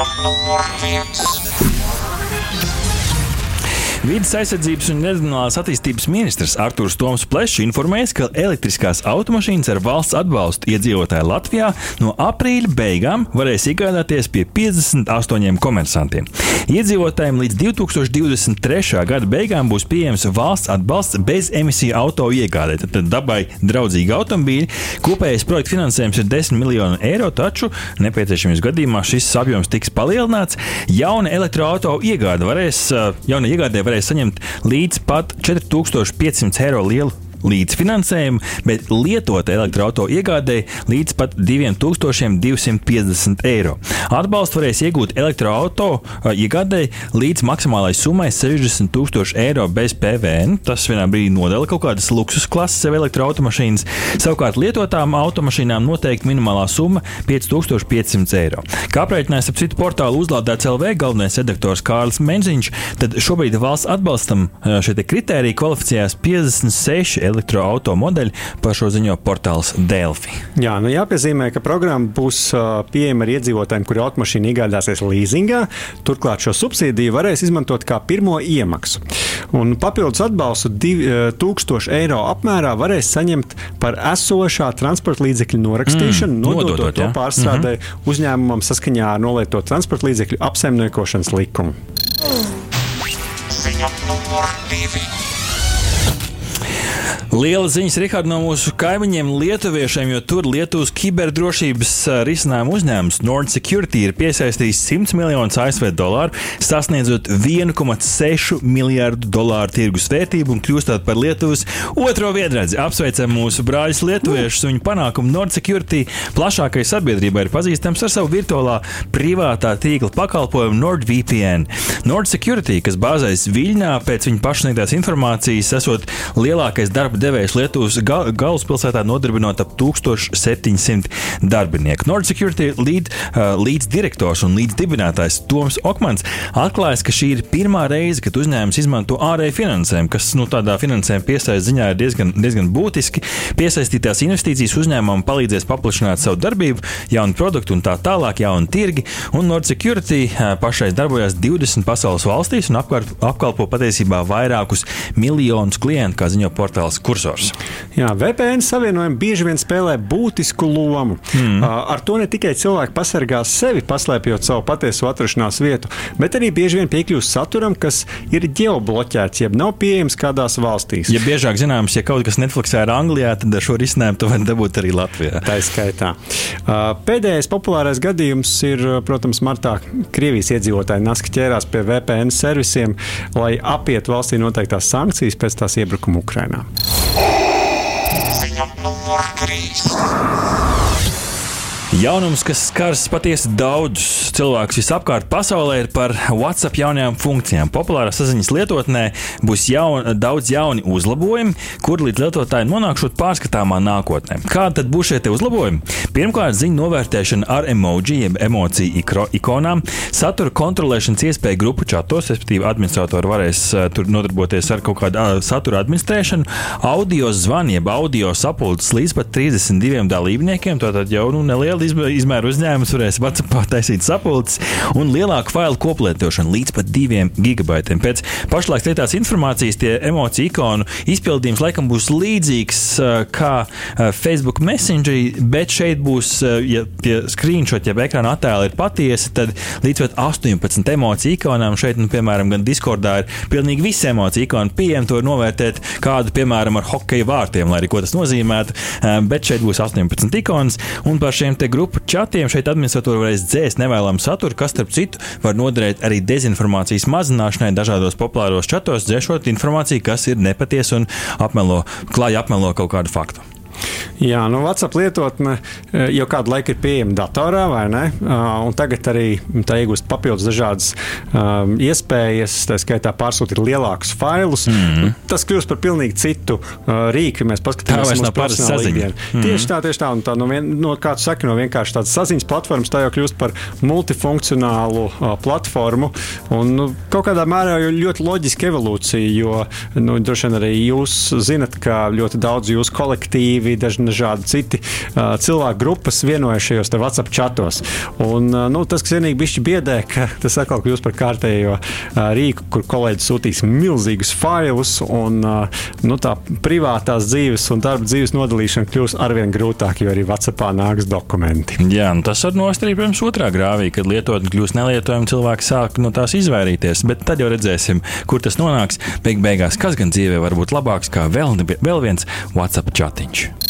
Ziņa numur viens. Vides aizsardzības un reģionālās attīstības ministrs Artūrs Toms Plešs informēs, ka elektriskās automašīnas ar valsts atbalstu iedzīvotāji Latvijā no aprīļa beigām varēs iegādāties pie 58 komersantiem. Iedzīvotājiem līdz 2023. gada beigām būs pieejams valsts atbalsts bez emisiju auto iegādē. Tad, dabai draudzīgi automobīļi. Kopējais projekta finansējums ir 10 miljoni eiro, taču nepieciešamības gadījumā šis apjoms tiks palielināts. Jauna elektroautorāta iegāde varēs, jauna iegādē varēs saņemt līdz pat 4500 eiro lielu līdzfinansējumu, bet lietota elektroautorāta iegādēji līdz pat 2250 eiro. Atbalstu varēs iegūt elektroautorāta iegādēji līdz maksimālajai summai 60 000 eiro bez PVN. Tas vienā brīdī nodala kaut kādas luksus klases sev elektroautomašīnas. Savukārt lietotām automašīnām noteikti minimālā summa 5500 eiro. Kā aprēķinājis ap citu portālu uzlādēts LV galvenais redaktors Kārlis Menziņš, tad šobrīd valsts atbalstam šie kritēriji kvalificējās 56 elektroautorāta modeļi, par šo ziņo portāls Delfi. Jā, nu jāpiezīmē, ka programma būs pieejama arī iedzīvotājiem, kuri automašīnu iegādāsies līzingā. Turklāt šo subsīdiju varēs izmantot kā pirmo iemaksu. Un papildus atbalstu 2000 eiro apmērā varēs saņemt par esošā transporta līdzekļa norakstīšanu, mm, nododot, nododot to pārstrādē mm -hmm. uzņēmumam saskaņā ar nolieto transporta līdzekļu apsaimniekošanas likumu. Ziņa numur divi. Liela ziņas, Rihard, no mūsu kaimiņiem, Lietuviešiem, jo tur Lietuvas kiberdrošības risinājuma uzņēmums Nord Security ir piesaistījis 100 miljonus ASV dolāru, sasniedzot 1,6 miljardu dolāru tirgus vērtību un kļūstot par Lietuvas otro viedredzi. Apsveicam mūsu brāļus Lietuviešus viņu panākumu. Nord Security plašākai sabiedrībai ir pazīstams ar savu virtuālā privātā tīkla pakalpojumu NordVPN. Nord Security, kas bāzējas Viļņā, pēc viņa pašsniegtās informācijas, esot lielākais darba devējs Lietuvas ga galvaspilsētā nodarbinot ap 1700 darbinieku. Nord Security līd, uh, līdzdirektors un līdzdibinātājs Toms Okmans atklājas, ka šī ir pirmā reize, kad uzņēmums izmanto ārēju finansējumu, kas nu, tādā finansējuma piesaistības ziņā ir diezgan, diezgan būtiski. Piesaistītās investīcijas uzņēmumam palīdzēs paplašināt savu darbību, jaunu produktu un tā tālāk, jaunu tirgi. Un Nord Security uh, pašais darbojas 20 pasaules valstīs un apkārt, apkalpo patiesībā vairākus miljonus klientu, kā ziņo portāls kursors. Jā, VPN savienojumi bieži vien spēlē būtisku lomu. Mm. Ar to ne tikai cilvēki pasargās sevi, paslēpjot savu patieso atrašanās vietu, bet arī bieži vien piekļūst saturam, kas ir ģeobloķēts, jeb nav pieejams kādās valstīs. Ja biežāk zināms, ja kaut kas Netflixā ir Anglijā, tad šo risinājumu tu vari dabūt arī Latvijā. Tā ir skaitā. Pēdējais populārais gadījums ir, protams, martā Krievijas iedzīvotāji naski ķērās pie VPN servisiem, lai apietu valstī noteiktās sankcijas pēc tās iebrukuma Ukrainā. Ziņa numur trīs. Jaunums, kas skars patiesi daudzus cilvēkus visapkārt pasaulē, ir par WhatsApp jaunajām funkcijām. Populārā saziņas lietotnē būs jaun, daudz jauni uzlabojumi, kur līdz lietotājiem nonākšot pārskatāmā nākotnē. Kādi tad būs šie uzlabojumi? Pirmkārt, ziņu novērtēšana ar emoji, jeb emociju ikonām, satura kontrolēšanas iespēja grupu čatos, respektīvi, administratori varēs uh, tur nodarboties ar kaut kādu uh, satura administrēšanu, audio zvanu, jeb audio sapulces līdz pat 32 dalībniekiem. Tātad jau nu, neliela izmēra uzņēmums varēs WhatsApp taisīt sapulces un lielāku failu koplietošanu līdz pat 2 gigabaitiem. Pēc pašlaik lietās informācijas tie emociju ikonu izpildījums laikam būs līdzīgs kā Facebook Messenger, bet šeit būs, ja tie screenshot, ja ekrāna attēli ir patiesi, tad līdz pat 18 emociju ikonām šeit, nu, piemēram, gan Discordā ir pilnīgi visi emociju ikoni pieejami. To var novērtēt kādu, piemēram, ar hokeja vārtiem, lai arī ko tas nozīmētu. Bet šeit būs 18 ikonas un par šiem te grupu čatiem šeit administratori varēs dzēst nevēlamu saturu, kas, starp citu, var noderēt arī dezinformācijas mazināšanai dažādos populāros čatos, dzēšot informāciju, kas ir nepatiesa un apmelo, klāja apmelo kaut kādu faktu. Jā, nu, WhatsApp lietotne jau kādu laiku ir pieejama datorā, vai ne? Un tagad arī tā iegūst papildus dažādas um, iespējas, tā skaitā pārsūtīt lielākus failus. Mm -hmm. Tas kļūst par pilnīgi citu uh, rīku, ja mēs paskatāmies uz to saziņu. Mm -hmm. Tieši tā, tieši tā. Un tā no, vien, no kā tu saki, no vienkārši tādas saziņas platformas, tā jau kļūst par multifunkcionālu uh, platformu. Un nu, kaut kādā mērā jau ļoti loģiska evolūcija, jo nu, droši vien arī jūs zinat, ka ļoti daudz jūsu kolektīvi TV, daži dažādi citi uh, cilvēku grupas vienojušajos WhatsApp čatos. Un, uh, nu, tas, kas vienīgi bišķi biedē, ka tas atkal kļūst par kārtējo uh, rīku, kur kolēģi sūtīs milzīgus failus, un uh, nu, tā privātās dzīves un darba dzīves nodalīšana kļūs arvien grūtāk, jo arī WhatsAppā nāks dokumenti. Jā, nu tas var nostrīd, protams, otrā grāvī, kad lietotne kļūst nelietojama, cilvēki sāk no tās izvairīties. Bet tad jau redzēsim, kur tas nonāks. Beig beigās, kas gan dzīvē var būt labāks kā vēl, vēl viens WhatsApp chatiņš.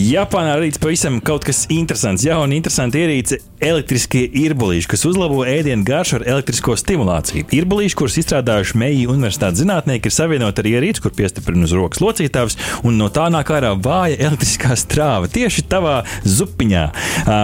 Japānā rīts pavisam kaut kas interesants. Jauna, interesanta ierīce - elektriskie irbulīši, kas uzlabo ēdienu garšu ar elektrisko stimulāciju. Irbulīši, kurus izstrādājuši Meija universitātes zinātnieki, ir savienoti ar ierīci, kur piestiprina uz rokas locītājs, un no tā nāk ārā vāja elektriskā strāva tieši tavā zupiņā.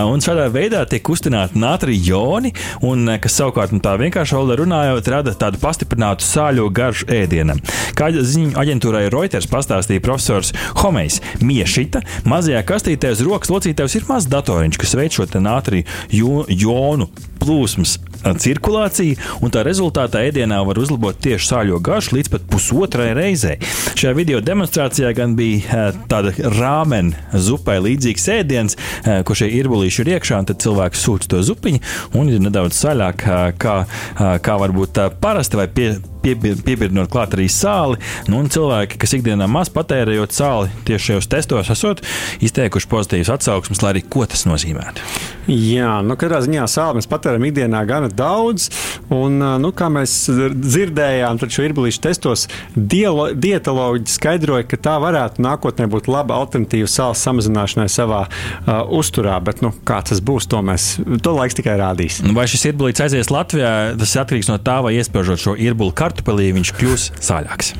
Un šādā veidā tiek kustināti natrija joni, un, kas savukārt nu, tā vienkārši runājot, rada tādu pastiprinātu sāļo garšu ēdienam. Kā ziņu aģentūrai Reuters pastāstīja profesors Homejs Miešita, mazajā kastītē uz rokas locītājs ir mazs datoriņš, kas veic šo natrija jo, jonu plūsmas cirkulāciju, un tā rezultātā ēdienā var uzlabot tieši sāļo garšu līdz pat pusotrai reizei. Šajā video demonstrācijā gan bija tāda rāmena zupai līdzīgs ēdiens, ko šie irbulīši ir iekšā, un tad cilvēks sūta to zupiņu, un ir nedaudz saļāk, kā, kā varbūt parasti vai pie, piebirdinot klāt arī sāli. Nu, un cilvēki, kas ikdienā maz patērējot sāli, tieši šajos testos esot izteikuši pozitīvas atsauksmes, lai arī ko tas nozīmētu. Jā, nu, katrā ziņā sāli mēs patērām ikdienā gana daudz. Un, nu, kā mēs dzirdējām, tad šo irbulīšu testos dietoloģi skaidroja, ka tā varētu nākotnē būt laba alternatīva sāls samazināšanai savā uh, uzturā. Bet, nu, kā tas būs, to mēs to laiks tikai rādīs. Nu, Vai šis irbulīts aizies Latvijā, tas atkarīgs no tā, vai iespiežot šo irbuli kartupelī, viņš kļūs sāļāks.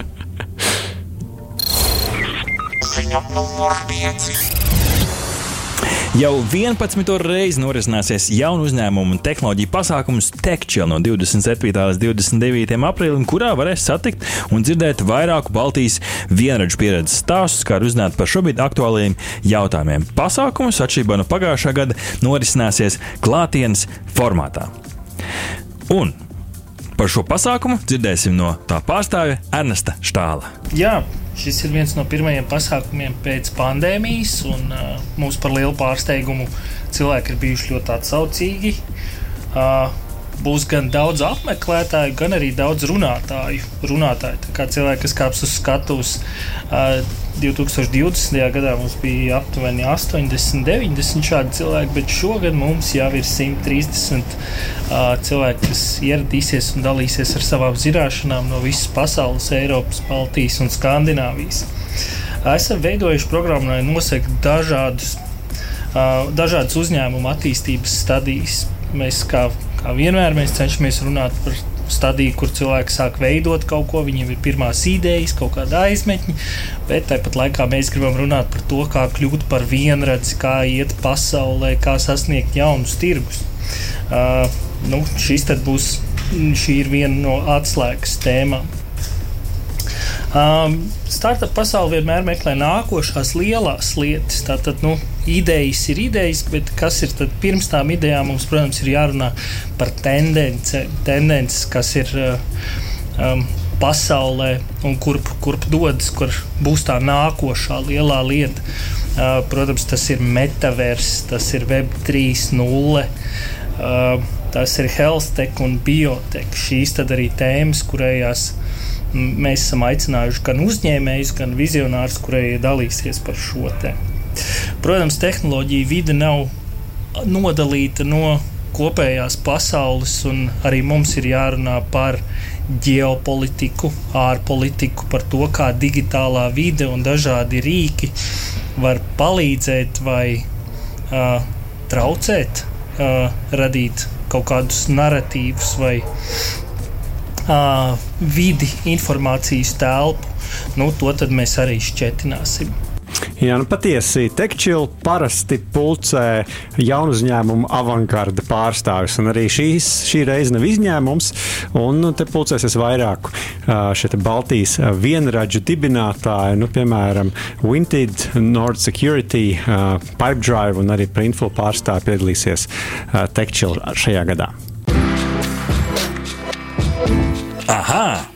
Ziņa numur 5. Jau 11. reizi norisināsies jaunu uzņēmumu un tehnoloģiju pasākums TechChill no 27. līdz 29. aprīlim, kurā varēs satikt un dzirdēt vairāku Baltijas vienradžu pieredzes stāstus, kā arī uzzināt par šobrīd aktuāliem jautājumiem. Pasākums, atšķirībā no pagājušā gada, norisināsies klātienes formātā. Un par šo pasākumu dzirdēsim no tā pārstāvja Ernesta Štāla. Jā, šis ir viens no pirmajiem pasākumiem pēc pandēmijas, un uh, mums par lielu pārsteigumu cilvēki ir bijuši ļoti atsaucīgi. Uh, būs gan daudz apmeklētāju, gan arī daudz runātāju. runātāju. Tā kā cilvēki, kas kāps uz skatuves, uh, 2020. gadā mums bija aptuveni 80, 90 šādi cilvēki, bet šogad mums jau ir 130 uh, cilvēki, kas ieradīsies un dalīsies ar savām zināšanām no visas pasaules, Eiropas, Baltijas un Skandināvijas. Esam veidojuši programmu, lai nosektu dažādus, dažādas uzņēmuma attīstības stadijas. Mēs kā, kā vienmēr mēs cenšamies runāt par stadiju, kur cilvēki sāk veidot kaut ko, viņiem ir pirmās idejas, kaut kāda aizmetņa, bet tāpat laikā mēs gribam runāt par to, kā kļūt par vienredzi, kā iet pasaulē, kā sasniegt jaunus tirgus. Uh, nu, šis būs, šī ir viena no atslēgas tēmām. Um, startup pasaule vienmēr meklē nākošās lielās lietas. Tātad, nu, idejas ir idejas, bet kas ir tad pirms tām idejām? Mums, protams, ir jārunā par tendence, tendences, kas ir um, pasaulē un kurp, kurp dodas, kur būs tā nākošā lielā lieta. Uh, protams, tas ir metavers, tas ir Web 3.0. Uh, tas ir health un biotech. Šīs tad arī tēmas, kurējās mēs esam aicinājuši gan uzņēmējus, gan vizionārus, kurēji dalīsies par šo tēmu. Protams, tehnoloģija vide nav nodalīta no kopējās pasaules, un arī mums ir jārunā par ģeopolitiku, ārpolitiku, par to, kā digitālā vide un dažādi rīki var palīdzēt vai uh, traucēt, uh, radīt kaut kādus narratīvus vai uh, vidi, informācijas telpu. Nu, to mēs arī šķetināsim. Jā, nu patiesi Tekčila parasti pulcē jaunu uzņēmumu avangarda pārstāvis. Arī šīs, šī reize nav izņēmums. Un nu, te pulcēsies vairāku te Baltijas vienradžu dibinātāji, nu, piemēram, Wintid, Nord Security, Pipedrive un arī Printful pārstāvi piedalīsies Tekčila šajā gadā. Aha!